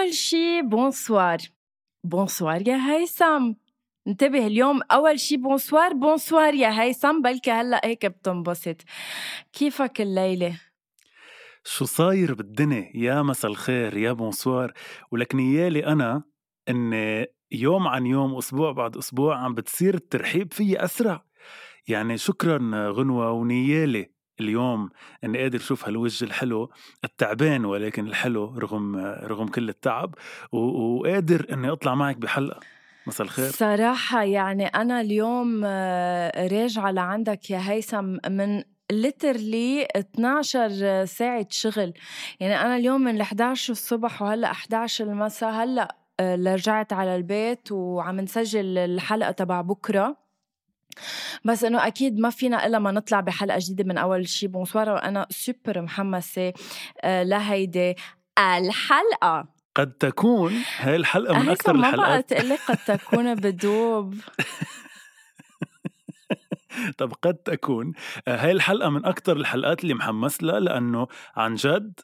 أول شي bonsoir bonsoir يا هيثم. انتبه اليوم أول شي bonsoir bonsoir يا هيثم بلكي هلأ هيك بتنبسط. كيفك الليلة؟ شو صاير بالدنيا؟ يا مساء الخير يا bonsoir ولك نيالي أنا إن يوم عن يوم أسبوع بعد أسبوع عم بتصير الترحيب فيي أسرع. يعني شكرا غنوة ونيالي. اليوم إني قادر أشوف هالوجه الحلو التعبان ولكن الحلو رغم رغم كل التعب وقادر إني أطلع معك بحلقة. مساء الخير. صراحة يعني أنا اليوم آه، راجعة لعندك يا هيثم من ليترلي 12 ساعة شغل. يعني أنا اليوم من 11 الصبح وهلأ 11 المساء هلأ آه، رجعت على البيت وعم نسجل الحلقة تبع بكرة. بس إنه أكيد ما فينا إلا ما نطلع بحلقة جديدة من أول شي. بونسوار وأنا سوبر محمسة آه، لهيدي الحلقة. قد تكون هاي الحلقة من أكثر الحلقات ما بقى تقلي قد تكون بدوب. طب قد تكون آه، هاي الحلقة من أكثر الحلقات اللي محمس لها لأنه عن جد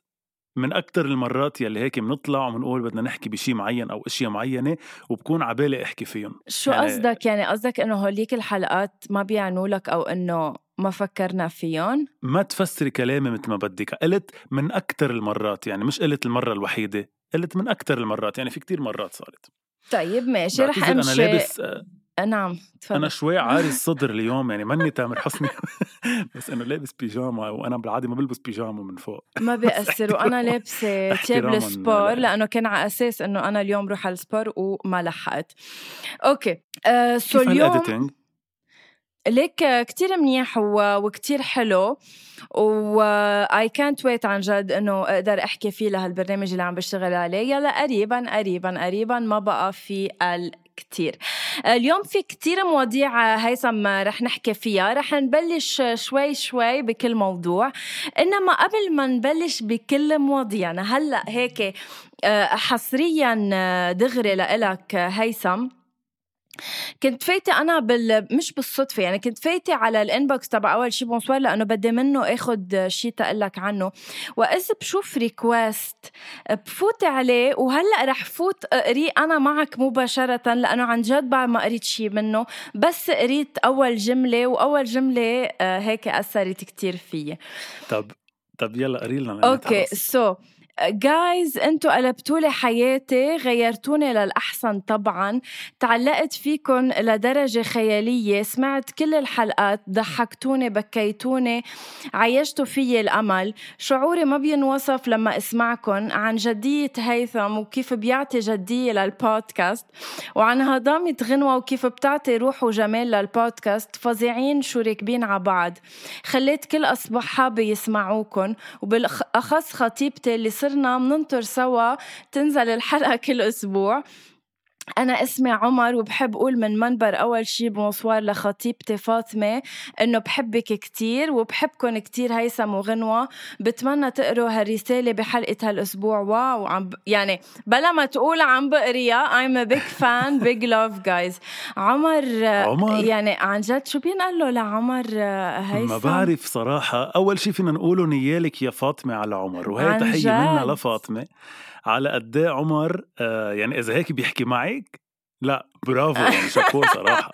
من أكثر المرات يلي هيك بنطلع وبنقول بدنا نحكي بشي معين أو أشياء معينة وبكون عبالي أحكي فيهم. شو يعني قصدك؟ يعني قصدك إنه هوليك الحلقات ما بيعنوا لك أو إنه ما فكرنا فيهم؟ ما تفسري كلامي مثل ما بدك. قلت من أكثر المرات يعني مش قلت المرة الوحيدة قلت من أكثر المرات يعني في كتير مرات صارت. طيب ماشي رح أمشي. أنا لابس آه، نعم تفضل. أنا شوي عاري الصدر اليوم يعني ماني تامر حسني. بس إنه لابس بيجاما وأنا بالعادة ما بلبس بيجاما من فوق. ما بيأثر وأنا لابسة تياب ال sport لأنه كان على أساس إنه أنا اليوم روح على ال sport وما لحقت. Okay. آه so اليوم ليك كتير منيح وكتير حلو و اي كانت ويت عن جد إنه أقدر أحكي فيه لهالبرنامج اللي عم بشتغل عليه. يلا قريبا قريبا قريبا ما بقى في كتير. اليوم في كتير مواضيع هيثم رح نحكي فيها. رح نبلش شوي شوي بكل موضوع. إنما قبل ما نبلش بكل مواضيعنا هلأ هيك آه، حصريا آه، دغري لإلك هيثم. كنت فايتة أنا بال مش بالصدفة يعني كنت فايتة على ال inbox تبع أول شي بونسوار لأنه بدي منه آخد شي تقلك عنه. وإذا بشوف request بفوت عليه وهلأ رح فوت أقريه أنا معك مباشرة لأنه عن جد بعد ما قريت شي منه بس قريت أول جملة وأول جملة آه، هيك أثرت كتير فيي طب طب يلا قري لنا okay so so, guys انتو قلبتوا لي حياتي غيرتوني للأحسن طبعا. تعلقت فيكن لدرجة خيالية. سمعت كل الحلقات ضحكتوني بكيتوني. عيشتوا فيي الأمل. شعوري ما بينوصف لما أسمعكن. عن جدية هيثم وكيف بيعطي جدية للبودكاست. وعن هضامة غنوة وكيف بتعطي روح وجمال للبودكاست. فظيعين شو راكبين على بعض. خليت كل اصحابي يسمعوكن وبالاخص خطيبتي اللي صرنا مننطر سوا تنزل الحلقة كل أسبوع. أنا اسمي عمر وبحب أقول من منبر أول شي بونسوار لخطيبتي فاطمة إنه بحبك كتير وبحبكن كتير هيثم وغنوة. بتمنى تقروا هالرسالة بحلقة هالأسبوع. wow عم يعني بلا ما تقول عم بقريها I'm a big fan big love guys. عمر عمر. يعني عن جد شو بينقال له لعمر هيثم؟ ما بعرف صراحة. أول شي فينا نقوله نيالك يا فاطمة على عمر وهي تحية منا لفاطمة. على قد إيه عمر آه يعني إذا هيك بيحكي معك لا برافو يعني شابو صراحة.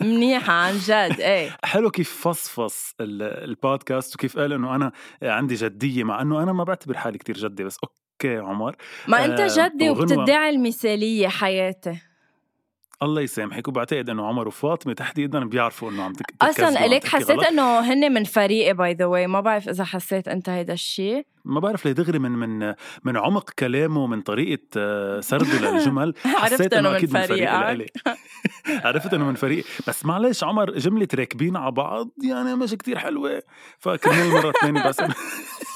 منيحة عن جد إيه. حلو كيف فصفص ال- البودكاست وكيف قال إنه أنا عندي جدية مع إنه أنا ما بعتبر حالي كتير جدي بس أوكي عمر ما أنت آه، جدي. وبتدعي المثالية حياتي. الله يسامحك وبعتقد إنه عمر وفاطمة تحديدا بيعرفوا إنه عم تك... أصلا تكذبوا، عم ليك تحكي حسيت. إنه هن من فريقي by the way ما بعرف إذا حسيت أنت هيدا الشيء ما بعرف ليه دغري من من من عمق كلامه من طريقة آه، سرده للجمل حسيت إنه أكيد من فريق فريقك لإلي. عرفت إنه من فريق بس معلش عمر جملة راكبين على بعض يعني مش كتير حلوة فكرمال مرة ثانية بس.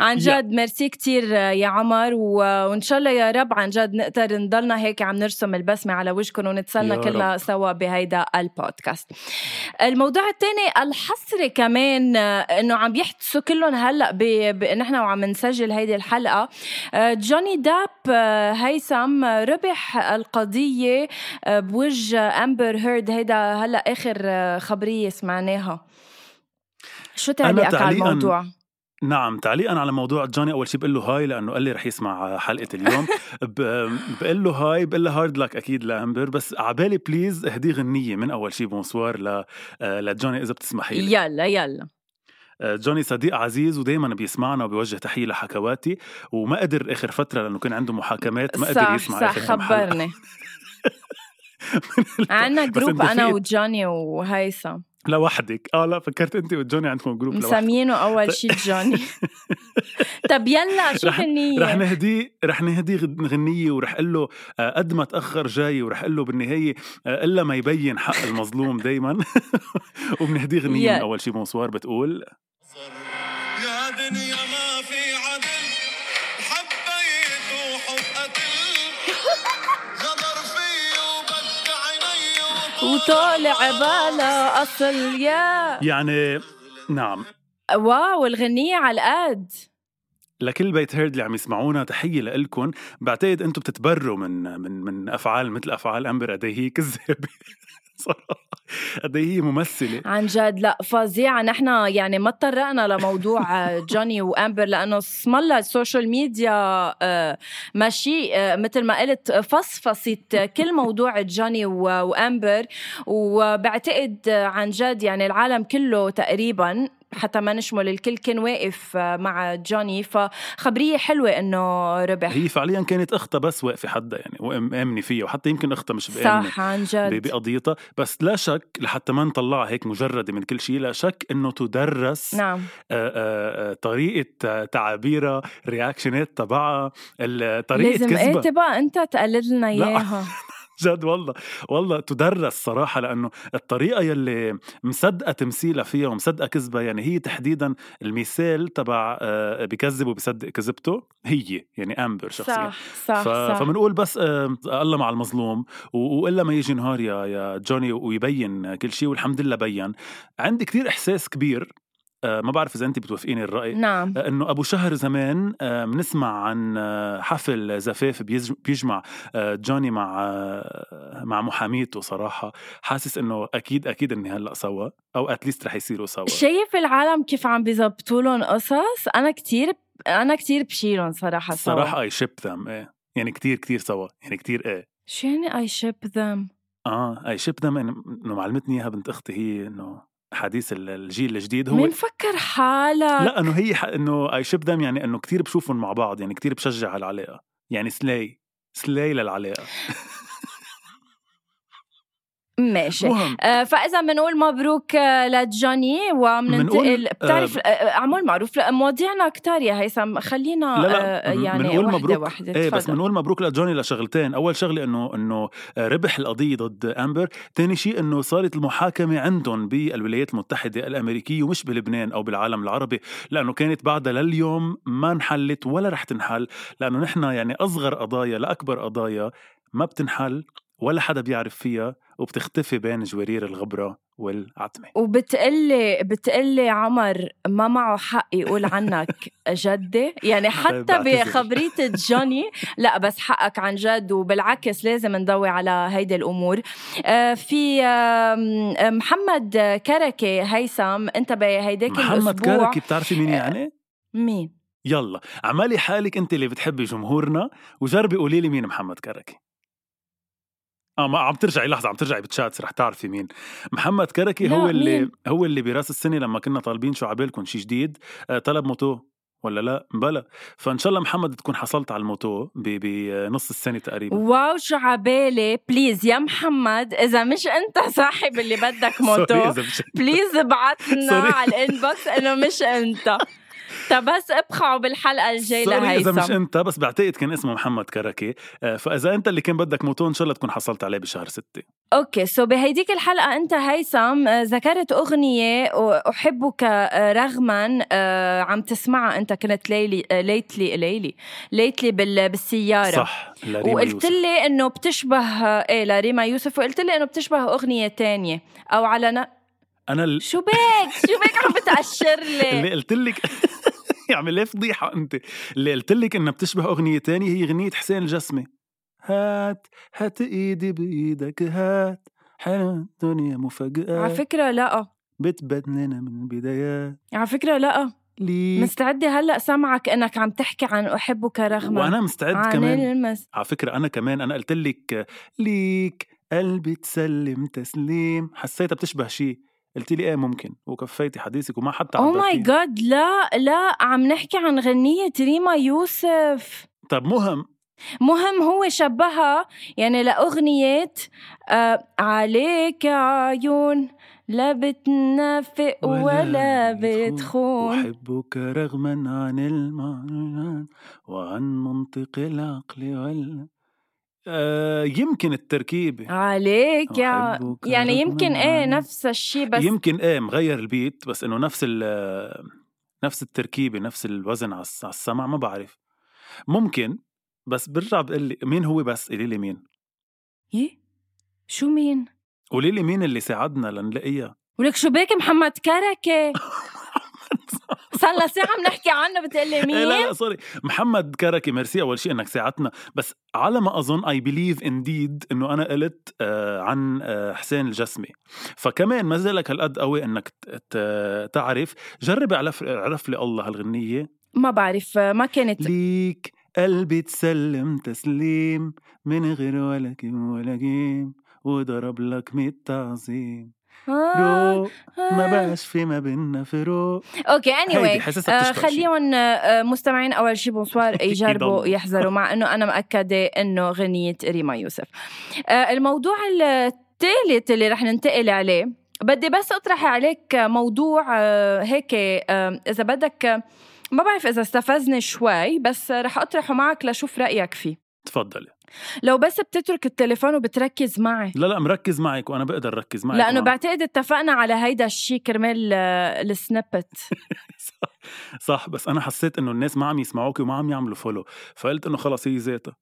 عن. جد ميرسي كتير يا عمر. وإن شاء الله يا رب عن جد نقدر نضلنا هيك عم نرسم البسمة على وجهكم ونتسلى كلنا. سوا بهيدا البودكاست الموضوع الثاني الحصري كمان آه، إنه عم يحدثوا كلهم هلأ ب... ب... نحن وعم نسجل هيدي الحلقة آه، جوني داب آه، هيثم ربح القضية بوجه أمبر هيرد هيدا هلأ آخر خبرية سمعناها شو تعليقك على الموضوع؟ نعم تعليقا على موضوع جوني أول شيء بقول له hi لأنه قال لي رح يسمع حلقة اليوم. بقول له hi بقول له hard luck أكيد لامبر بس عبالي please اهدي غنية من أول شيء بونسوار ل لجوني إذا بتسمحي لي. يلا يلا. آه، جوني صديق عزيز ودائما بيسمعنا وبيوجه تحية لحكواتي وما قدر آخر فترة لأنه كان عنده محاكمات ما قدر صح يسمع صح حلقة. خبرني. عنا group أنا وجوني وهيثم. لوحدك. آه لا فكرت أنت وجوني عندكم group لوحدك مسمينه أول شيء جوني طب يلا شو النية رح نهدي رح نهدي غد- غنية ورح أقول له آه، قد ما تأخر جاي ورح أقول له بالنهاية آه، إلا ما يبين حق المظلوم دايما. وبنهدي غنية من يلا. أول شي. بونسوار بتقول. يا دنيا ما في وطالع بالا أصل يا. يعني نعم. wow الغنية على القد لكل بيت هيرد اللي عم يسمعونا تحية لإلكم بعتقد أنتم بتتبروا من من من أفعال مثل أفعال أمبر قد إيه هي كذابة صراحة. قد إيه هي ممثلة؟ عن جد. لا فظيعة. نحن يعني ما تطرقنا لموضوع آه، جوني وامبر لأنه اسم الله ال social media آه، ماشي آه، مثل ما قلت فصفصت كل موضوع جوني وامبر وبعتقد آه، عن جد يعني العالم كله تقريبا حتى ما نشمل الكل كان واقف آه، مع جوني. فخبرية حلوة إنه ربح. هي فعليا كانت أختها بس واقفة حدا يعني وآمنة فيها. وحتى يمكن أختها مش بآمنة صح عن جد. بقضيتها. بس لا شك لحتى ما نطلعها هيك مجردة من كل شيء لا شك إنه تدرس نعم. آه، آه، آه، طريقة تعابيرها رياكشنات تبعها طريقة لازم إيه كذبها تبقى أنت تقلد لنا لا. جد والله والله تدرس صراحة لأنه الطريقة يلي مصدقة تمثيلها فيها ومصدقة كذبها يعني هي تحديدا المثال تبع آه، بكذب وبصدق كذبته هي يعني أمبر شخصيا. صح صح ف... صح. فبنقول بس الله مع المظلوم و- وإلا ما يجي نهار يا يا جوني ويبين كل شيء والحمد لله بين. عندي كتير إحساس كبير ما بعرف إذا انت بتوافقيني الرأي. نعم. آه، إنه أبو شهر زمان آه، بنسمع عن آه، حفل زفاف بيجمع آه، جوني مع آه، مع محاميته صراحة. حاسس إنه أكيد أكيد إني هلأ سوا أو at least رح يصيروا سوا. شايف العالم كيف عم بيزبطوا لهم قصص؟ أنا كتير أنا كتير بشيلهم صراحة سوا. الصراحه اي شيب ذم إيه. يعني كتير كتير سوا. يعني كتير إيه. شو يعني I ship them آه I ship them إنه معلمتني إياها بنت أختي هي إنه حديث ال- الجيل الجديد هو مين فكر حالك. لا إنه هي ح... إنه I ship them يعني إنه كتير بشوفهم مع بعض يعني كتير بشجع على العلاقه يعني slay slay للعلاقة. ماشي. مهم آه، فإذا بنقول مبروك آه، لجوني ومننتقل منقول، بتعرف آه، عمول معروف. مواضيعنا كتار يا هيثم. خلينا لا لا آه، يعني بنقول مبروك. وحده إيه بس. بنقول مبروك لجوني لشغلتين. أول شغلة إنه إنه ربح القضية ضد أمبر. ثاني شيء إنه صارت المحاكمة عندهم بالولايات المتحدة الأمريكية ومش بلبنان أو بالعالم العربي لأنه كانت بعدها لليوم ما انحلت ولا رح تنحل لأنه نحن يعني أصغر قضايا لأكبر قضايا ما بتنحل. ولا حدا بيعرف فيها وبتختفي بين جوارير الغبرة والعتمة وبتقلي بتقلي عمر ما معه حق يقول عنك جدة يعني حتى بعتذر. بخبرية جوني لا بس حقك عن جد وبالعكس لازم نضوي على هيدي الأمور آه، في محمد كركي هيثم انت بهيداك محمد الأسبوع كاركي بتعرفي مين يعني؟ مين؟ يلا عمالي حالك انت اللي بتحبي جمهورنا وجربي قولي لي مين محمد كركي آه ما عم ترجعي لحظة عم ترجعي بال chats رح تعرفي مين. محمد كركي هو اللي مين؟ هو اللي براس السنة لما كنا طالبين شو عبالكم شي جديد. آه طلب moto ولا لا؟ بلا. فإن شاء الله محمد تكون حصلت على ال moto بنص السنة تقريبا. wow شو عبالي. please يا محمد إذا مش أنت صاحب اللي بدك moto please ابعتنا sorry. على ال inbox إنه مش أنت. طب بس ابقعوا بالحلقة الجاية sorry إذا مش لهيثم انت بس بعتقد كان اسمه محمد كركي. آه فإذا انت اللي كان بدك moto إن شاء الله تكون حصلت عليه بشهر ستة. okay so بهيديك الحلقة أنت هيثم آه، ذكرت أغنية أحبك آه، رغما عم تسمعها أنت كنت ليلي ليتلي ليلي ليتلي بال- بالسيارة. صح لريما وقلت. لي إنه بتشبه إيه لريما يوسف وقلت لي إنه بتشبه أغنية تانية. أو على. أنا ال- شو بك شو بك عم اللي لي؟ قلت لك يعمل ليه فضيحة أنت؟ اللي قلت لك إنها بتشبه أغنية تانية؟ هي أغنية حسين الجسمي. هات هات إيدي بإيدك هات. حلو الدنيا على مفاجآت فكرة لا. بتبدلنا من البدايات. على فكرة لا. ليك. مستعده هلأ سمعك إنك عم تحكي عن أحبك رغما وأنا مستعد عن كمان. المس على فكرة أنا كمان أنا قلت لك ليك. قلبي تسلم تسليم. حسيتها بتشبه شيء قلت لي إيه ممكن؟ وكفيتي حديثك وما حتى أو ماي. جاد لا لا عم نحكي عن غنية ريما يوسف. طب مهم. مهم هو شبهها يعني لأغنية آه عليك عيون لا بتنافق ولا بتخون. أحبك رغما عن المعنى وعن منطق العقل وال آه يمكن التركيبة. عليك يا يعني يمكن إيه نفس الشيء بس يمكن إيه مغير البيت بس إنه نفس ال نفس التركيبة نفس الوزن على الس- على السمع ما بعرف. ممكن بس برجع بقول لي مين هو بس؟ قولي لي مين. يه شو مين؟ قولي لي مين اللي ساعدنا لنلاقيها. ولك شو بك محمد كركة؟ صار لنا ساعة عم نحكي عنه بتقلي إيه لا مين لا sorry محمد كركي ميرسي أول شيء إنك ساعدتنا. بس على ما أظن I believe indeed إنه أنا قلت آه عن آه حسين الجسمي. فكمان ما زالك هالقد قوي ت- تعرف. جرب اعرف اعرف لي الله هالغنية. ما بعرف ما كانت. ليك قلبي تسلم تسليم من غير ولا كيم ولا جيم وضرب لك ميت تعظيم. آه. روق ما بقاش في ما بينا فروق okay اني بتشبه شي. خليهم آه، مستمعين أول شي bonsoir يجربوا. يحذروا مع إنه أنا مأكدة إنه غنية ريما يوسف. آه، الموضوع الثالث اللي رح ننتقل عليه بدي بس أطرح عليك موضوع آه، هيك آه، إذا بدك آه، ما بعرف إذا استفزني شوي بس رح أطرحه معك لشوف رأيك فيه. تفضلي. لو بس بتترك التليفون وبتركز معي. لا لا مركز معك وأنا بقدر ركز معك لأنه بعتقد اتفقنا على هيدا الشيء كرمال آه، ال snippet صح, صح بس أنا حسيت إنه الناس ما عم يسمعوك وما عم يعملوا follow فقلت إنه خلص هي ذاتها.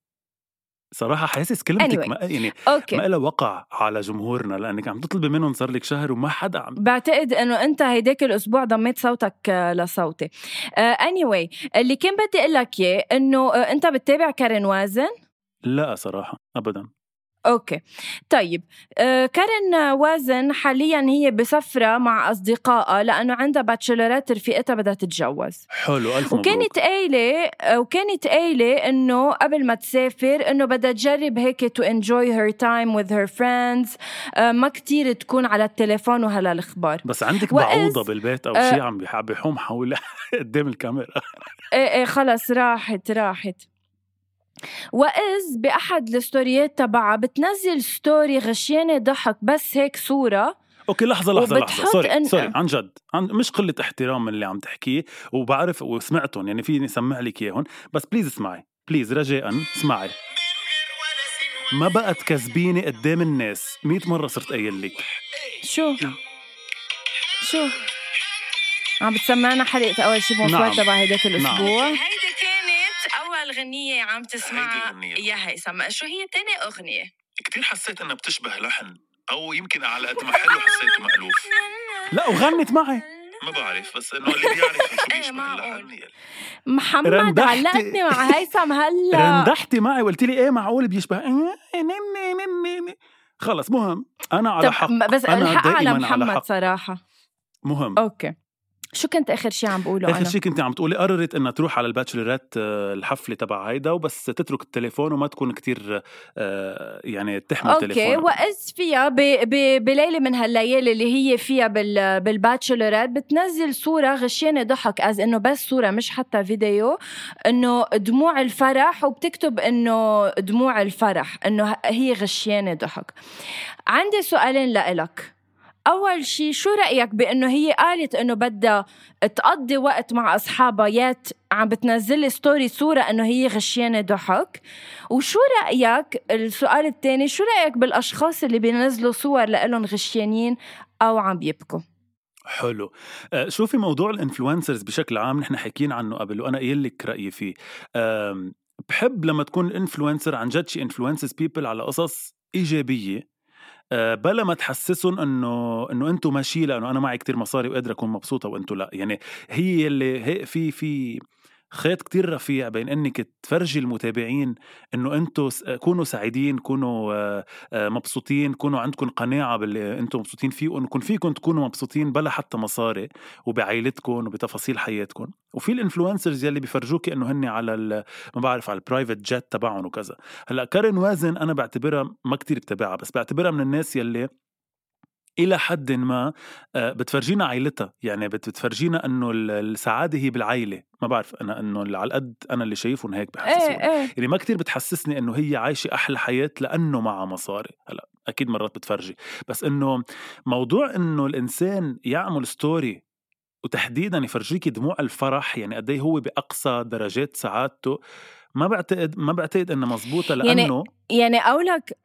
صراحة حاسس كلمتك Anyway. ما يعني okay. ما لها وقع على جمهورنا لأنك عم تطلبي منهم صار لك شهر وما حدا عم بعتقد إنه أنت هيداك الأسبوع ضميت صوتك آه، لصوتي. اني anyway, اللي كان بدي أقول لك إياه إنه آه، أنت بتتابع كارين وازن؟ لا صراحة ابدا. okay. طيب آه، كارين وازن حاليا هي بسفرة مع أصدقائها لأنه عندها bachelorette رفيقتها بدها تتجوز. حلو ألف مبروك. وكانت قايلة آه، وكانت قايلة إنه قبل ما تسافر إنه بدها تجرب هيك enjoy her time with her friends آه، ما كتير تكون على التليفون وهلا الأخبار. بس عندك بعوضة بالبيت أو آه. شيء عم بيح- بيحوم حول قدام الكاميرا. إيه إيه خلص راحت راحت. وإذ بأحد ال story ات تبعها بتنزل story غشيانة ضحك بس هيك صورة. okay لحظة لحظة لحظة. وبتحط sorry إن- سوري عن جد. عن مش قلة احترام من اللي عم تحكيه وبعرف وسمعتهم يعني فيني اسمع لك إياهم. بس please اسمعي please رجاء اسمعي. ما بقى تكذبيني قدام الناس. مئة مرة صرت قايل لك. شو؟ شو؟ عم بتسمعنا حلقة أول شي بونسوار نعم. تبع هيداك الأسبوع. نعم. هيدي كانت أول غنية عم تسمعها الغنية. يا هيثم شو هي تاني أغنية؟ كتير حسيت إنها بتشبه لحن أو يمكن على قد ما حلو حسيته مألوف لا وغنت معي ما بعرف بس إنه اللي بيعرف شو إيه، بيشبه. اللحن. محمد رندحتي. علقتني مع هيثم هلا رندحتي معي وقلت لي إيه معقول بيشبه خلص مهم أنا على طب حق بس أنا الحق على دائماً على محمد حق. صراحة مهم okay شو كنت آخر شيء عم بقوله آخر شيء كنت عم تقولي قررت إنها تروح على ال bachelorette آه، الحفلة تبع هيدا وبس تترك التليفون وما تكون كتير آه، يعني تحمل okay تليفون واذ فيها ب... ب... بليلة من هالليالي اللي هي فيها بال... بال bachelorette بتنزل صورة غشيانه ضحك as إنه بس صورة مش حتى فيديو إنه دموع الفرح وبتكتب إنه دموع الفرح إنه هي غشيانه ضحك. عندي سؤالين لإلك. أول شي شو رأيك بأنه هي قالت أنه بدها تقضي وقت مع أصحابها؟ يات عم بتنزل لي ستوري صورة أنه هي غشيانة ضحك. وشو رأيك؟ السؤال الثاني شو رأيك بالأشخاص اللي بينزلوا صور لإلهم غشيانين أو عم بيبكوا؟ حلو. آه، شوفي موضوع ال influencers بشكل عام نحن حكيين عنه قبل وأنا قايل لك رأيي فيه. بحب لما تكون influencer عن جد شي influences people على قصص إيجابية بلا ما تحسسهم إنه إنه أنتم ماشي لأنه أنا معي كتير مصاري وقادر أكون مبسوطة وأنتم لا. يعني هي اللي هي في في خيط كتير رفيع بين إنك تفرجي المتابعين إنه أنتم كونوا سعيدين كونوا آه، آه، مبسوطين كونوا عندكم قناعة باللي أنتم مبسوطين فيه وانكم فيكم تكونوا مبسوطين بلا حتى مصاري وبعائلتكم وبتفاصيل حياتكم. وفي ال influencers يلي بيفرجوكي إنه هن على ما بعرف على ال private jet تبعهم وكذا. هلأ كارين وازن أنا بعتبرها ما كتير بتابعها بس بعتبرها من الناس يلي إلى حد ما آه، بتفرجينا عائلتها يعني بت- بتفرجينا إنه ال- السعادة هي بالعائله ما بعرف أنا إنه على القد أنا اللي شايفهم هيك إيه بحسسوني إيه. يعني ما كتير بتحسسني إنه هي عايشة أحلى حياة لأنه معها مصاري. هلأ أكيد مرات بتفرجي. بس إنه موضوع إنه الإنسان يعمل story وتحديدا يفرجيكي دموع الفرح يعني قد إيه هو بأقصى درجات سعادته ما بعتقد ما بعتقد إنها مزبوطة يعني لأنه يعني قولك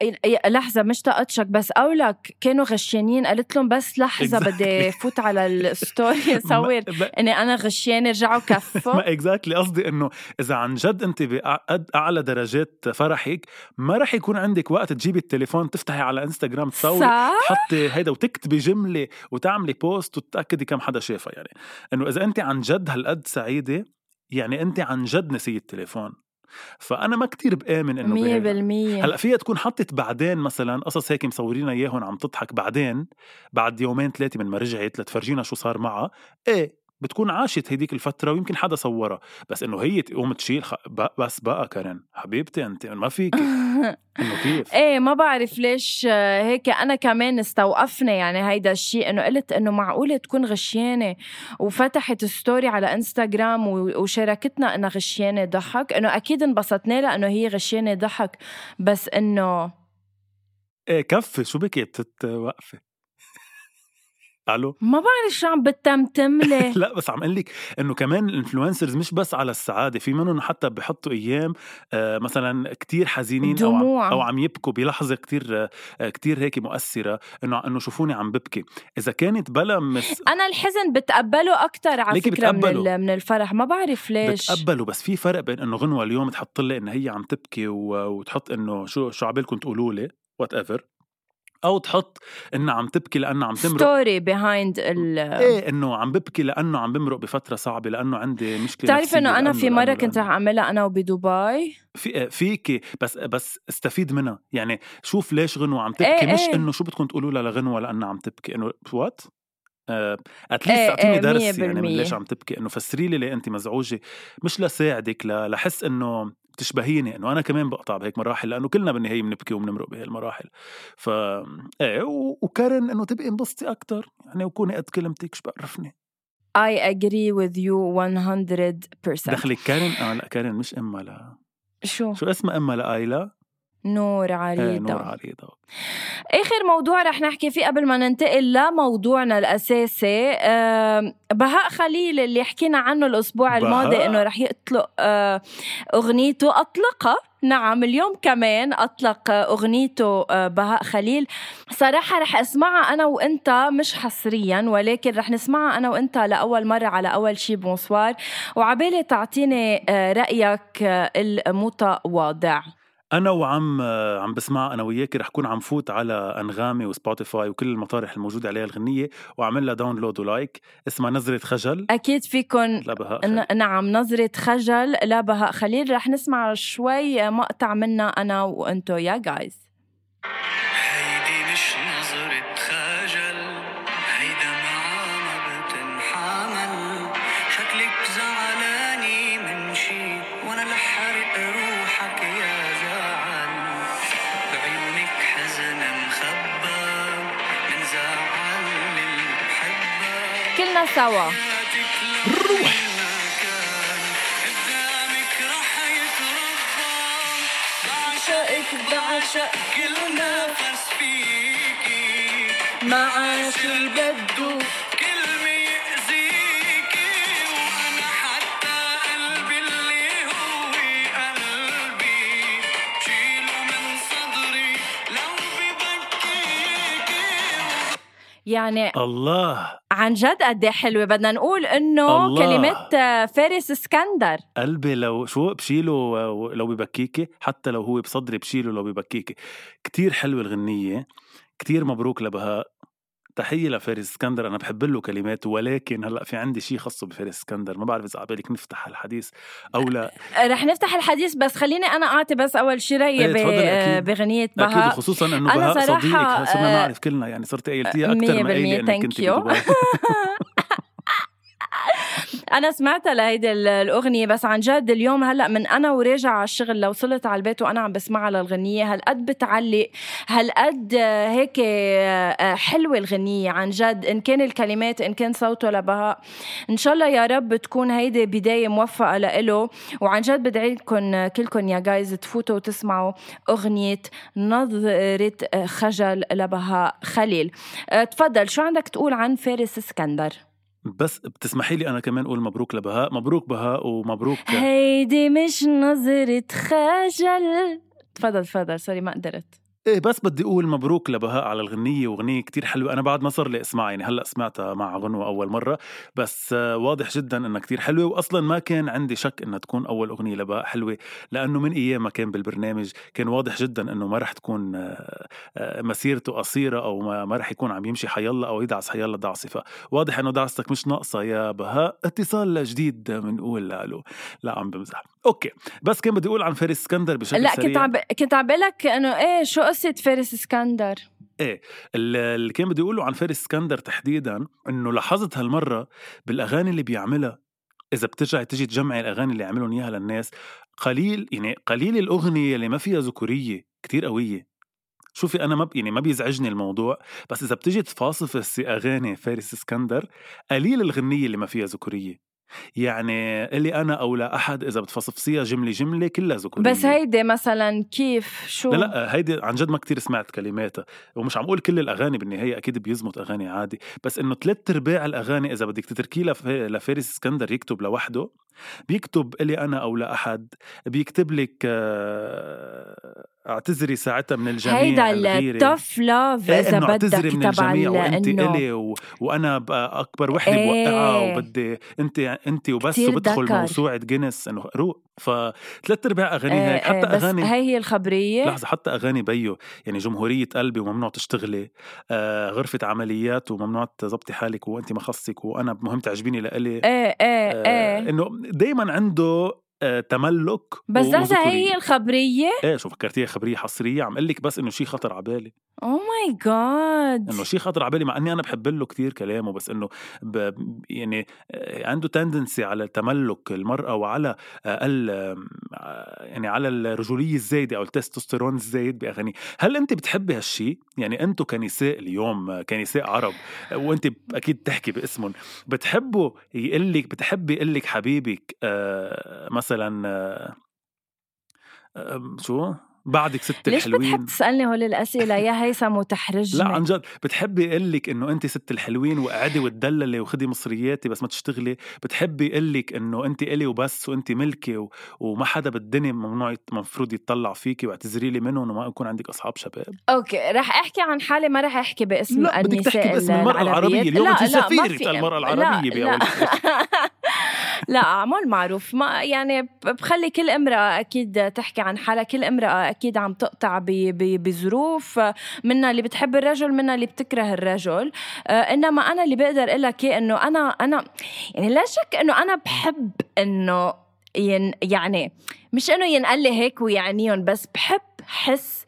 لحظة مش تقطشك بس قولك كانوا غشيانين. قالت لهم بس Exactly. بدي فوت على ال story صور إني أنا غشيانة رجعوا كفوا. ما exactly قصدي إنه إذا عن جد أنت بقد أعلى درجات فرحك ما رح يكون عندك وقت تجيبي التليفون تفتحي على انستغرام تصوري صح؟ تحطي هيدا وتكتبي جملة وتعملي بوست وتتأكدي كم حدا شافها. يعني إنه إذا أنت عن جد هالقد سعيدة يعني أنت عن جد نسيت التليفون. فأنا ما كتير بآمن إنه مية بهيك. بالمية هلأ فيها تكون حطت بعدين مثلا قصص هيك مصورينا إياهم عم تضحك بعدين بعد يومين ثلاثة من ما رجعت لتفرجينا شو صار معها إيه بتكون عاشت هيديك الفترة ويمكن حدا صورها. بس إنه هي تقوم تشيل خ... بس بقى كارين حبيبتي أنت ما فيك إنه كيف؟ إيه ما بعرف ليش آه، هيك أنا كمان استوقفني. يعني هيدا الشيء إنه قلت إنه معقولة تكون غشيانة. وفتحت story على انستغرام وشاركتنا إنها غشيانة ضحك. إنه أكيد انبسطنا لها إنه هي غشيانة ضحك. بس إنه إيه كفي شو بكي بتتوقفي ألو ما بعرف شو عم بتمتم لي لا بس عم أقول لك إنه كمان ال influencers مش بس على السعادة في منهم حتى بحطوا أيام آه، مثلا كتير حزينين أو عم, دموع. أو عم يبكوا بلحظة كتير آه، كتير هيك مؤثرة إنه إنه شوفوني عم ببكي. إذا كانت بلا مس أنا الحزن بتقبله أكثر على فكرة من, بتقبله. ال- من الفرح. ما بعرف ليش. بتقبلوا بس في فرق بين إنه غنوة اليوم تحط لي إنها هي عم تبكي و... وتحط إنه شو شو عبالكم تقولوا لي whatever أو تحط إنها عم تبكي لأنها عم تمرق. story behind ال إيه إنه عم ببكي لأنه عم بمرق بفترة صعبة لأنه عندي مشكلة بتعرف إنه أنا في مرة كنت. رح أعملها أنا وبدبي؟ في فيكي بس بس استفيد منها. يعني شوف ليش غنوة عم تبكي. إيه مش إيه. إنه شو بدكم تقولوا لها لغنوة لأنها عم تبكي. إنه what at least إيه أعطيني إيه، درس يعني من. ليش عم تبكي. إنه فسري لي ليه انت مزعوجة. مش لساعدك لحس إنه بتشبهيني إنه أنا كمان بقطع بهيك مراحل لأنه كلنا بالنهاية بنبكي وبنمرق بهي المراحل. ف إيه و- وكارن إنه تبقي انبسطي أكثر يعني وكوني قد كلمتك شو بعرفني I agree with you 100% دخلك كارن؟ آه لأ كارن مش امها لا. شو؟ شو اسمها امها لايلا؟ نور إيه عريضة. نور عريضة. آخر موضوع رح نحكي فيه قبل ما ننتقل لموضوعنا الأساسي آم، بهاء خليل اللي حكينا عنه الأسبوع. الماضي إنه رح يطلق آه، أغنيته أطلقها نعم اليوم كمان أطلق آه، أغنيته آه، بهاء خليل. صراحة رح أسمعها أنا وإنت مش حصريا ولكن رح نسمعها أنا وإنت لأول مرة على أول شي بونسوار وعبالي تعطيني رأيك المتواضع. أنا وعم عم بسمع أنا وياك رح كون عم فوت على أنغامي وسبوتيفاي وكل المطارح الموجودة عليها الغنية وأعمل لها download و like. اسمها نظرة خجل. أكيد فيكن. لبهاء خليل. ن- نعم نظرة خجل. لبهاء خليل. رح نسمع شوي مقطع منها أنا وأنتو يا جايز كلنا سوا. روح. قدامك رح يتربى بعشقك بعشق كل نفس فيكي. ما عاش البدو كلمة يأذيكي. وأنا حتى قلبي اللي هو قلبي. شيله من صدري لو ببكيكي. يعني الله. عن جد قد إيه حلوة. بدنا نقول إنه الله. كلمات آه، فارس اسكندر. قلبي لو شو بشيله و- لو ببكيكي حتى لو هو بصدري بشيله لو ببكيكي. كتير حلوة الغنية كتير مبروك لبهاء تحية لفارس اسكندر. أنا بحب له كلماته ولكن هلأ في عندي شيء خاصه بفارس اسكندر. ما بعرف إذا عبالك نفتح الحديث أو لا. رح نفتح الحديث بس خليني أنا أعطي بس أول شي رايي تفضلي آه،. بغنية بهاء. وخصوصا إنه أنا بهاء صديقك صرنا آه، نعرف كلنا يعني صرت قايلتيها ما قايلة بالمية، إنك thank كنت أنا سمعتها لهيدي ال- الأغنية بس عن جد اليوم هلأ من أنا وراجع على الشغل لو وصلت على البيت وأنا عم بسمعها للغنية هالقد بتعلق؟ هالقد آه، هيك آه، آه، حلوة الغنية عن جد؟ إن كان الكلمات إن كان صوته لبهاء. إن شاء الله يا رب تكون هيدي بداية موفقة لإله. وعن جد بدعي لكم كلكم يا جايز تفوتوا وتسمعوا أغنية نظرة آه، خجل لبهاء خليل. آه، تفضل شو عندك تقول عن فارس اسكندر؟ بس بتسمحي لي أنا كمان أقول مبروك لبهاء. مبروك بهاء ومبروك هيدي مش نظرة خجل. تفضل تفضل sorry ما قدرت. إيه بس بدي أقول مبروك لبهاء على الغنية وأغنية كتير حلوة. أنا بعد ما صار لي اسمعها يعني هلأ سمعتها مع غنوة أول مرة. بس آه، واضح جدا إنها كتير حلوة واصلا ما كان عندي شك إنها تكون أول أغنية لبهاء حلوة لأنه من أيام ما كان بالبرنامج كان واضح جدا إنه ما رح تكون آه، آه، مسيرته قصيرة أو ما, رح يكون عم يمشي حيلا أو يدعس حيلا دعسة فواضح إنه دعستك مش ناقصة يا بهاء. اتصال جديد بنقول له لا عم بمزح. okay بس كان بدي أقول عن فارس اسكندر بشكل لا سريع. كنت عم. كنت عم بقلك إنه إيه شو قصة فارس اسكندر. ال- اللي كان بدي اقوله عن فارس اسكندر تحديدا إنه لاحظت هالمرة بالأغاني اللي بيعملها إذا بترجعي تجي تجمعي الأغاني اللي عملهم إياها للناس قليل يعني قليل الأغنية اللي ما فيها ذكورية كتير قوية. شوفي أنا ما يعني ما بيزعجني الموضوع بس إذا بتجي تفاصفي أغاني فارس اسكندر قليل الغنية اللي ما فيها ذكورية. يعني اللي أنا أو لا أحد إذا بتفصفصيها جملة جملة كلها ذكورية. بس هيدي مثلا كيف؟ شو؟ لا لا هيدي عن جد ما كتير سمعت كلماتها ومش عم أقول كل الأغاني بالنهاية أكيد بيزمط أغاني عادي بس إنه ثلاث ارباع الأغاني إذا بدك تتركيه لف... لفارس إسكندر يكتب لوحده بيكتب إلي أنا أو لا أحد بيكتب لك آه، اعتذري ساعتها من الجميع هيدا. التوف لاف إيه إذا إنه اعتذري بدك من الجميع ال- وانت إلي و... وأنا أكبر وحدة إيه. بوقعها وبدي انت انت وبس وبدخل. موسوعة جينيس إنه روق فثلاث أرباع اغاني إيه هيك حتى إيه، بس أغاني هي هي الخبرية لحظة حتى أغاني بيو يعني جمهورية قلبي وممنوع تشتغلي آه غرفة عمليات وممنوع تظبطي حالك وأنت ما خصك وأنا مهم تعجبيني لإلي إيه إيه آه إيه إنه دايما عنده تملك بس لحظة هي الخبرية؟ إيه شو فكرتيها خبرية حصرية. عم أقول لك بس إنه شيء خطر على بالي. أو ماي جاد إنه شيء خطر على بالي مع إني أنا بحب له كثير كلامه بس إنه ب... يعني آه، عنده تندنسي على تملك المرأة وعلى آه، ال آه، يعني على الرجولية الزايدة أو التستوستيرون الزايد باغانيه هل أنت بتحبي هالشيء يعني أنتم كنساء اليوم آه، كنساء عرب آه، وأنت أكيد تحكي باسمهم بتحبوا يقول لك بتحبي يقول لك حبيبك آه، مثلا آه، شو؟ بعدك ست ليش الحلوين. بتحب تسألني هول الأسئلة؟ يا هيثم وتحرجني. لا عن جد. بتحبي يقول لك إنه انت ست الحلوين وقعدي وتدللي وخدي مصرياتي بس ما تشتغلي؟ بتحبي يقول لك إنه انت إلي وبس وانت ملكي و... وما حدا بالدنيا ممنوع يت- مفروض يتطلع فيكي واعتذري لي منهم وما يكون عندك أصحاب شباب. أوكي. رح أحكي عن حالي ما رح أحكي باسم لا بدك تحكي باسم المرأة العربيات. العربية. اليوم انت ما سفيرة في- المرأة لا أعمال معروف. ما يعني بخلي كل امرأة أكيد تحكي عن حالها. كل امرأة أكيد عم تقطع بظروف. منها اللي بتحب الرجل منها اللي بتكره الرجل. آه، إنما أنا اللي بقدر أقول لك إيه إنه أنا أنا يعني لا شك إنه أنا بحب إنه ين يعني مش إنه ينقال لي هيك ويعنيهم بس بحب حس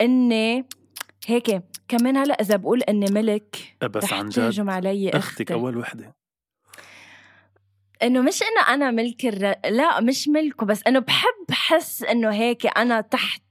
إني هيك. كمان هلأ إذا بقول إني ملك بس رح عن جد تهجم علي أختك أختي. أول وحدة. إنه مش إنه أنا ملك الر... لا مش ملكه بس إنه بحب حس إنه هيك أنا تحت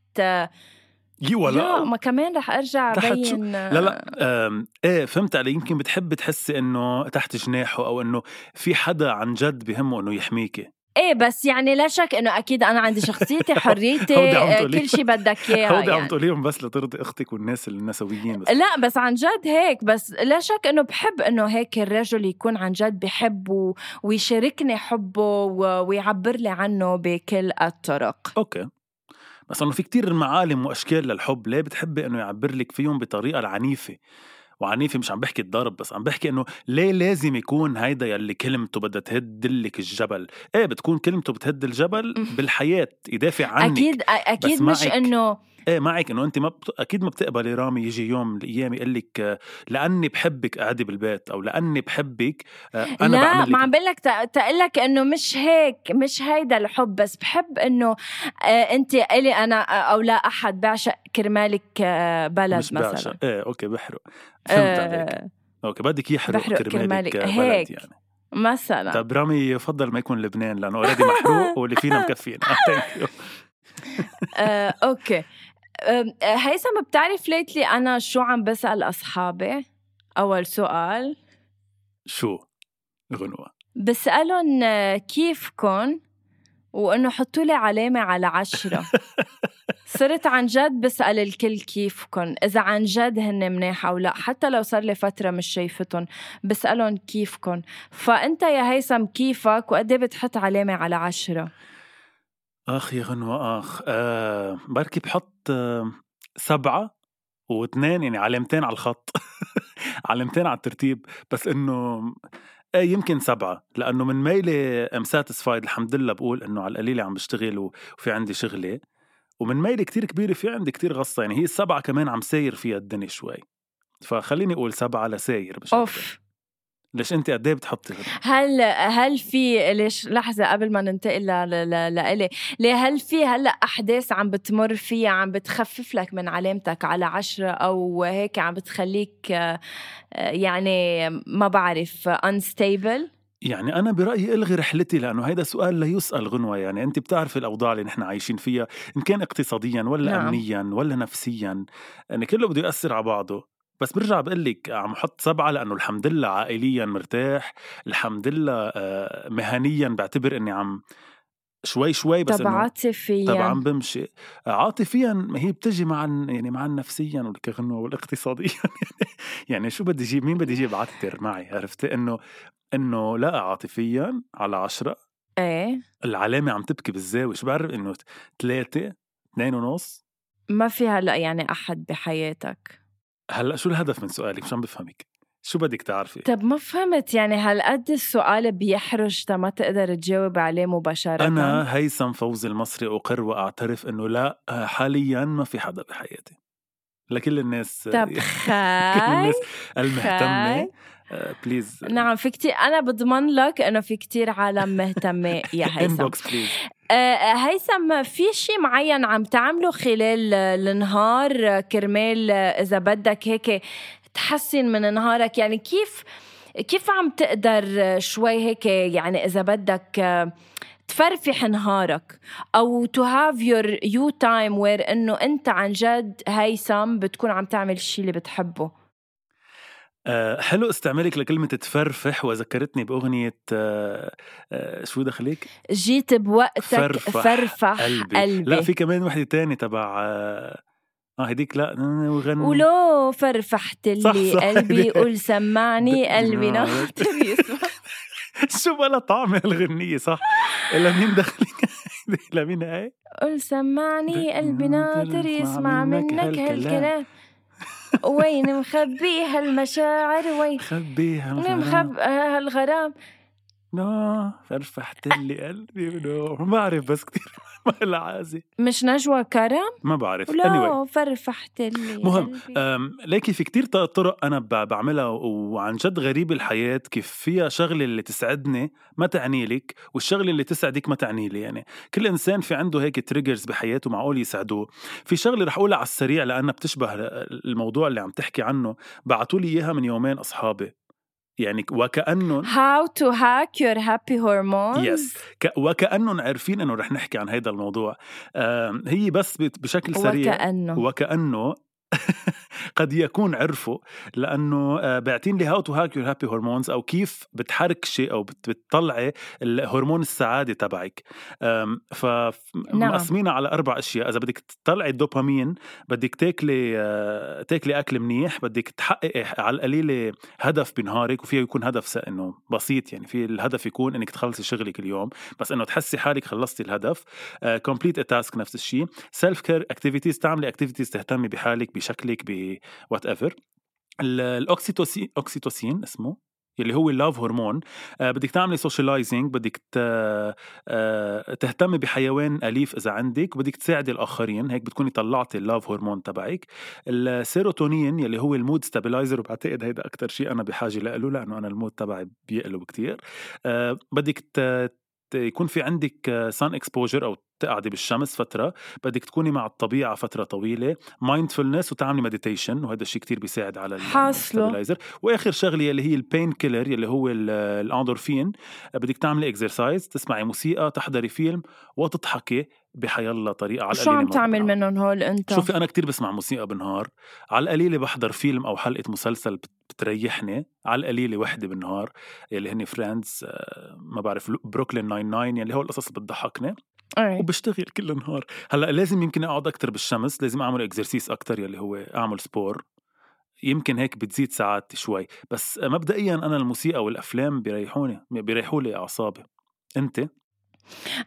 يوا لا. لا ما كمان رح أرجع تحت شو؟ بين لا لا إيه فهمت علي. يمكن بتحبي تحسي إنه تحت جناحه أو إنه في حدا عن جد بهمه إنه يحميكي. إيه بس يعني لا شك إنه أكيد أنا عندي شخصيتي حريتي آه،. كل شيء بدك اياه هودي عم يعني. تقوليهم بس لترضي أختك والناس النسويين بس لا بس عن جد هيك بس لا شك إنه بحب إنه هيك الرجل يكون عن جد بحب و- ويشاركني حبه و- ويعبر لي عنه بكل الطرق أوكي بس إنه في كتير معالم وأشكال للحب ليه بتحبي إنه يعبر لك فيهم بطريقة العنيفه وعنيفه مش عم بحكي الضرب بس عم بحكي إنه ليه لازم يكون هيدا يلي كلمته بدها تهد لك الجبل؟ إيه بتكون كلمته بتهد الجبل بالحياة يدافع عنك. أكيد أكيد مش إنه إيه معك إنه انت ما بت... أكيد ما بتقبلي رامي يجي يوم من الأيام يقول لك آه، لأني بحبك قعدي بالبيت أو لأني بحبك آه، أنا لا بعمل ما عم بقول لك تقول لك إنه مش هيك مش هيدا الحب بس بحب إنه آه انت إلي أنا أو لا أحد بعشق كرمالك آه بلد مش مثلا. بعشق إيه okay بحرق. فهمت عليك. آه okay بدك يحرق بحرق كرمالك, كرمالك. آه، بلد هيك. يعني. مثلا. طب رامي يفضل ما يكون لبنان لأنه already محروق واللي فينا مكفينا. آه، okay. آه، هيثم بتعرف lately أنا شو عم بسأل أصحابي؟ أول سؤال. شو؟ غنوة. بسألهم كيفكن؟ وإنه حطوا لي علامة على عشرة. صرت عن جد بسأل الكل كيفكن إذا عن جد هن مناح أو لا حتى لو صار لي فترة مش شايفتهم بسألهم كيفكن. فأنت يا هيثم كيفك؟ وقد إيه بتحط علامة على عشرة؟ اخ يا غنوة اخ آه بركي بحط آه سبعة واثنين يعني علامتين على الخط علامتين على الترتيب بس إنه إيه يمكن سبعة لأنه من ميلي I'm satisfied الحمد لله بقول إنه على القليلة عم بشتغل وفي عندي شغلة ومن ميلي كتير كبيرة في عندي كتير غصة يعني هي السبعة كمان عم ساير فيها الدنيا شوي فخليني أقول سبعة لساير مش أكتر. ليش أنت قد إيه بتحطي؟ هل هل في ليش لحظة قبل ما ننتقل لإلي ليه هل في هلأ أحداث عم بتمر فيها عم بتخفف لك من علامتك على عشرة أو هيك عم بتخليك يعني ما بعرف unstable يعني أنا برأيي إلغي رحلتي لأنه هيدا سؤال لا يسأل غنوة يعني أنت بتعرف الأوضاع اللي نحن عايشين فيها إن كان اقتصاديا ولا نعم. نعم. أمنيا ولا نفسيا يعني كله بده يأثر على بعضه بس برجع بقول لك عم أحط سبعة لأنه الحمد لله عائليا مرتاح الحمد لله آه، مهنيا بعتبر إني عم شوي شوي بس طب عاطفيا. طبعا بمشي. عاطفيا ما هي بتجي مع يعني مع نفسيا والكغنوة والاقتصاديا. يعني شو بدي أجيب مين بدي أجيب عتر معي عرفتي؟ إنه إنه لا عاطفيا على عشرة. إيه. العلامة عم تبكي بالزاوية. شو بعرف إنه ثلاثة اثنين ونص؟ ما في هلا يعني أحد بحياتك. هلأ شو الهدف من سؤالك مش عم بفهمك. شو بدك تعرفي؟ طب ما فهمت يعني هالقد السؤال بيحرج تا ما تقدر تجاوب عليه مباشرة؟ أنا هيثم فوزي المصري أقر وأعترف إنه لا حاليا ما في حدا بحياتي. لكل الناس طب كل الناس المهتمة. please نعم في كتير أنا بضمن لك إنه في كتير عالم مهتمة يا هيثم. please آه، هيثم في شيء معين عم تعمله خلال النهار آه، كرمال آه، إذا بدك هيك تحسن من نهارك؟ يعني كيف كيف عم تقدر آه، شوي هيك يعني إذا بدك آه، تفرفح نهارك؟ أو to have your you time where إنه أنت عن جد هيثم بتكون عم تعمل الشيء اللي بتحبه. آه، حلو استعمالك لكلمة تفرفح وذكرتني بأغنية آه، آه، شو دخليك؟ جيت بوقتك فرفح فرفح قلبي. قلبي, لا في كمان وحدة تانية تبع آه آه، هديك لا وغني ولو فرفحت صح، لي صح، قلبي هدي- قول سمعني قلبي ناطر يسمع شو بلا طعم الغنية صح؟ إلا مين دخلك؟ إلا مين هاي؟ قول سمعني قلبي ناطر يسمع منك هالكلام. وين مخبي هالمشاعر وين خبيها وين مخبي هالغرام no فرفحت لي قلبي no ما بعرف بس كثير ما لها عازي مش نجوى كرم؟ ما بعرف. anyway. لا فرفحت لي مهم. ليكي في كتير طرق أنا ب- بعملها وعن جد غريب الحياة كيف فيها شغلة اللي تسعدني ما تعني لك والشغلة اللي تسعدك ما تعني لي. يعني كل إنسان في عنده هيك triggers بحياته معقول يسعدوه في شغلة رح أقولها على السريع لأنها بتشبه الموضوع اللي عم تحكي عنه. بعتوا لي إياها من يومين أصحابي. يعني وكأنهم How to hack your happy hormones. yes ك... وكأنهم عارفين إنه رح نحكي عن هذا الموضوع. هي بس بشكل سريع. وكأنه. وكأنه. قد يكون عرفوا لأنه آه، باعتين لي how to hack your happy hormones أو كيف بتحركشي أو بت- بتطلعي الهرمون السعادة تبعك. نعم. فمقسمينها على أربع أشياء. إذا بدك تطلعي الدوبامين بدك تاكلي آه، تاكلي أكل منيح بدك تحققي على القليله هدف بنهارك وفيه يكون هدف إنه بسيط يعني في الهدف يكون إنك تخلصي شغلك اليوم. بس إنه تحسي حالك خلصتي الهدف. complete task نفس الشيء. self care activities تعملي activities تهتمي بحالك بشكلك ب whatever الاوكسيتوسين أوكسيتوسين اسمه يلي هو ال love hormone آه بدك تعملي socializing بدك. آه تهتمي بحيوان أليف إذا عندك وبدك تساعدي الآخرين هيك بتكوني طلعتي ال love hormone تبعك السيروتونين يلي هو ال mood stabilizer وبعتقد هيدا أكثر شيء أنا بحاجة له لأنه أنا ال mood تبعي بيقلب كتير آه بدك يكون في عندك sun exposure أو تقعدي بالشمس فترة بدك تكوني مع الطبيعة فترة طويلة mindfulness وتعملي meditation وهذا الشيء كتير بيساعد على ال- حاصله. stabilizer. وآخر شغلة اللي هي ال pain killer اللي هو ال- الأندورفين بدك تعملي exercise تسمعي موسيقى تحضري فيلم وتضحكي بحيالله طريقة على شو عم تعمل. منهم هول أنت؟ شوفي أنا كتير بسمع موسيقى بالنهار على القليلة بحضر فيلم أو حلقة مسلسل بت- بتريحني على القليلة وحدة بالنهار اللي هن Friends ما بعرف بروكلين 99 يلي هو القصص اللي بتضحكني. وبشتغل كل النهار. هلأ لازم يمكن أقعد أكثر بالشمس لازم أعمل exercice أكثر يلي هو أعمل sport يمكن هيك بتزيد سعادتي شوي. بس مبدئيا أنا الموسيقى والأفلام بيريحوني بيريحوا لي أعصابي. أنت؟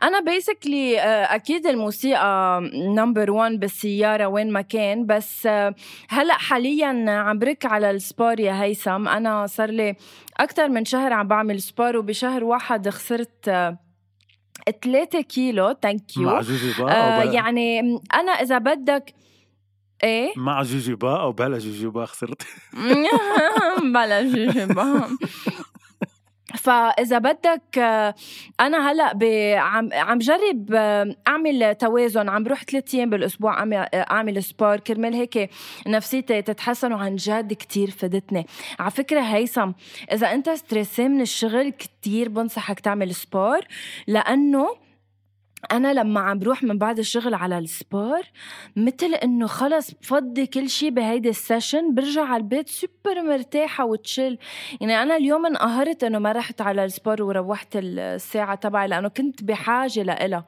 أنا بيسكلي أكيد الموسيقى number 1 بالسيارة وين ما كان. بس آه، هلأ حاليا عم بركز على ال sport يا هيثم. أنا صار لي أكثر من شهر عم بعمل sport وبشهر واحد خسرت 3 كيلو thank مع you جوجوبا آه يعني أنا إذا بدك إيه؟ مع جوجوبا أو بلا جوجوبا خسرت. بلا جوجوبا فإذا بدك أنا هلأ عم عم جرب أعمل توازن عم بروح ثلاث أيام بالأسبوع أعمل sport. كرمال هيك نفسيتي تتحسن وعن جد كتير فادتني على فكرة هيثم إذا أنت stressé من الشغل كتير بنصحك تعمل sport لأنه أنا لما عم بروح من بعد الشغل على ال sport مثل إنه خلص بفضي كل شي بهيدي ال session برجع على البيت سوبر مرتاحة و chill يعني أنا اليوم انقهرت إنه ما رحت على ال sport وروحت الساعة تبعي لأنه كنت بحاجة لإلها.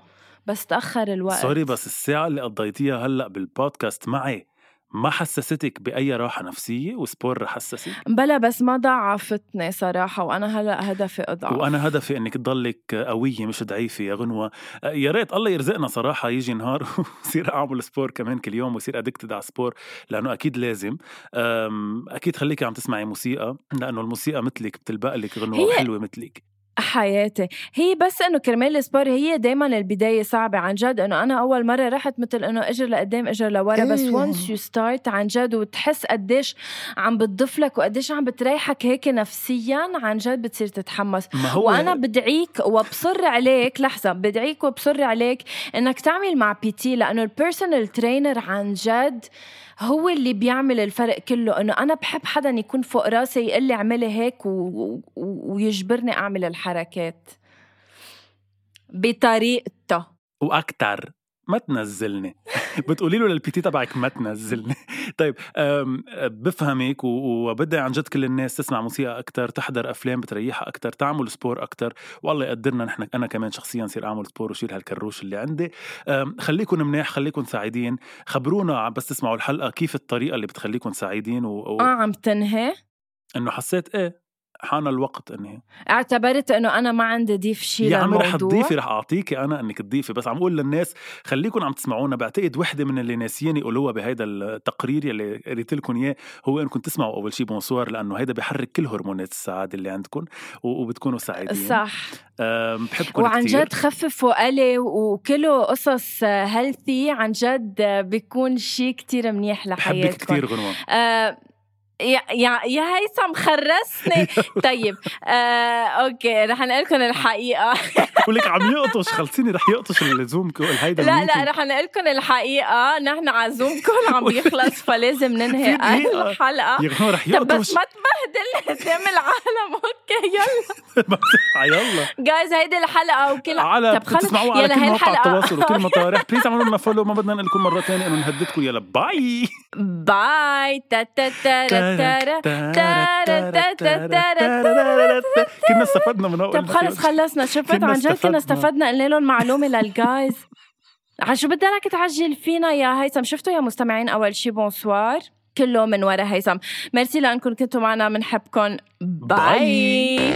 بس تأخر الوقت. sorry بس الساعة اللي قضيتيها هلأ بالبودكاست معي. ما حسستك بأي راحة نفسية و sport حسسك؟ بلا بس ما ضعفتني صراحة وأنا هلأ هدفي أضعف. وأنا هدفي إنك تضلك قوية مش ضعيفة يا غنوة. يا ريت الله يرزقنا صراحة يجي نهار ويصير أعمل sport كمان كل يوم ويصير addicted على sport لأنه أكيد لازم. أم، أكيد خليكي عم تسمعي موسيقى لأنه الموسيقى مثلك بتلبق لك غنوة هي- حلوة مثلك. حياتي. هي بس إنه كرمال ال sport هي دايما البداية صعبة عن جد إنه أنا أول مرة رحت مثل إنه اجر لقدام اجر لورا. بس. once you start عن جد وتحس قديش عم بتضيف وقديش عم بتريحك هيك نفسيا عن جد بتصير تتحمس. ما هو وأنا بدعيك وبصر عليك لحظة بدعيك وبصر عليك إنك تعمل مع PT لأنه ال personal trainer عن جد هو اللي بيعمل الفرق كله. إنه أنا بحب حدا يكون فوق راسي يقول لي اعملي هيك و... و... ويجبرني أعمل الحركات بطريقته. وأكتر. ما تنزلني. بتقولي له لل PT تبعك ما تنزلني. طيب بفهمك وبدي عن جد كل الناس تسمع موسيقى أكثر تحضر أفلام بتريحها أكثر تعمل سبور أكثر والله يقدرنا نحن أنا كمان شخصيا صير أعمل سبور وشيل هالكروش اللي عندي. خليكم منيح خليكم سعيدين. خبرونا بس تسمعوا الحلقة كيف الطريقة اللي بتخليكم سعيدين و... و... آه عم تنهي. إنه حسيت إيه؟ حان الوقت إني اعتبرت إنه أنا ما عندي ضيف شيء يا عمي رح تضيفي رح أعطيكي أنا إنك تضيفي. بس عم أقول للناس خليكم عم تسمعونا. بعتقد وحدة من اللي ناسيين يقولوها بهيدا التقرير يلي قريت لكم إياه هو انكم تسمعوا أول شيء Bonsoir لأنه هيدا بيحرك كل هرمونات السعادة اللي عندكم وبتكونوا سعيدين. صح. بحبكم وعن كتير. جد خففوا قلي وكله قصص healthy عن جد بيكون شيء كتير منيح بحبك لحياتكم كثير غنوة. آه يا يا يا هيثم خرسني. طيب آه okay رح نقول لكم الحقيقة ولك عم يقطش خلصيني رح يقطش ال Zoom هيدا لا لا. رح نقول لكم الحقيقة. نحن على Zoom كل عم بيخلص فلازم ننهي. الحلقة يا رح طب بس يقطش. ما تبهدل قدام العالم. okay يلا. يلا. guys هيدي الحلقة وكل على طب خلص. يلا مواقع الحلقة. التواصل وكل مطارح. please اعملوا لنا follow ما بدنا نقول لكم مرة ثانية انه نهددكم. يلا باي باي تا تا تا كنا استفدنا من أول طب خلص خلصنا. شفت عن جد. كنا استفدنا. قلنا لهم معلومة لل guys عن شو بدك تعجل فينا يا هيثم؟ شفتوا يا مستمعين أول شي؟ Bonsoir. كله من ورا هيثم. ميرسي لأنكم كنتوا معنا. بنحبكم bye. bye.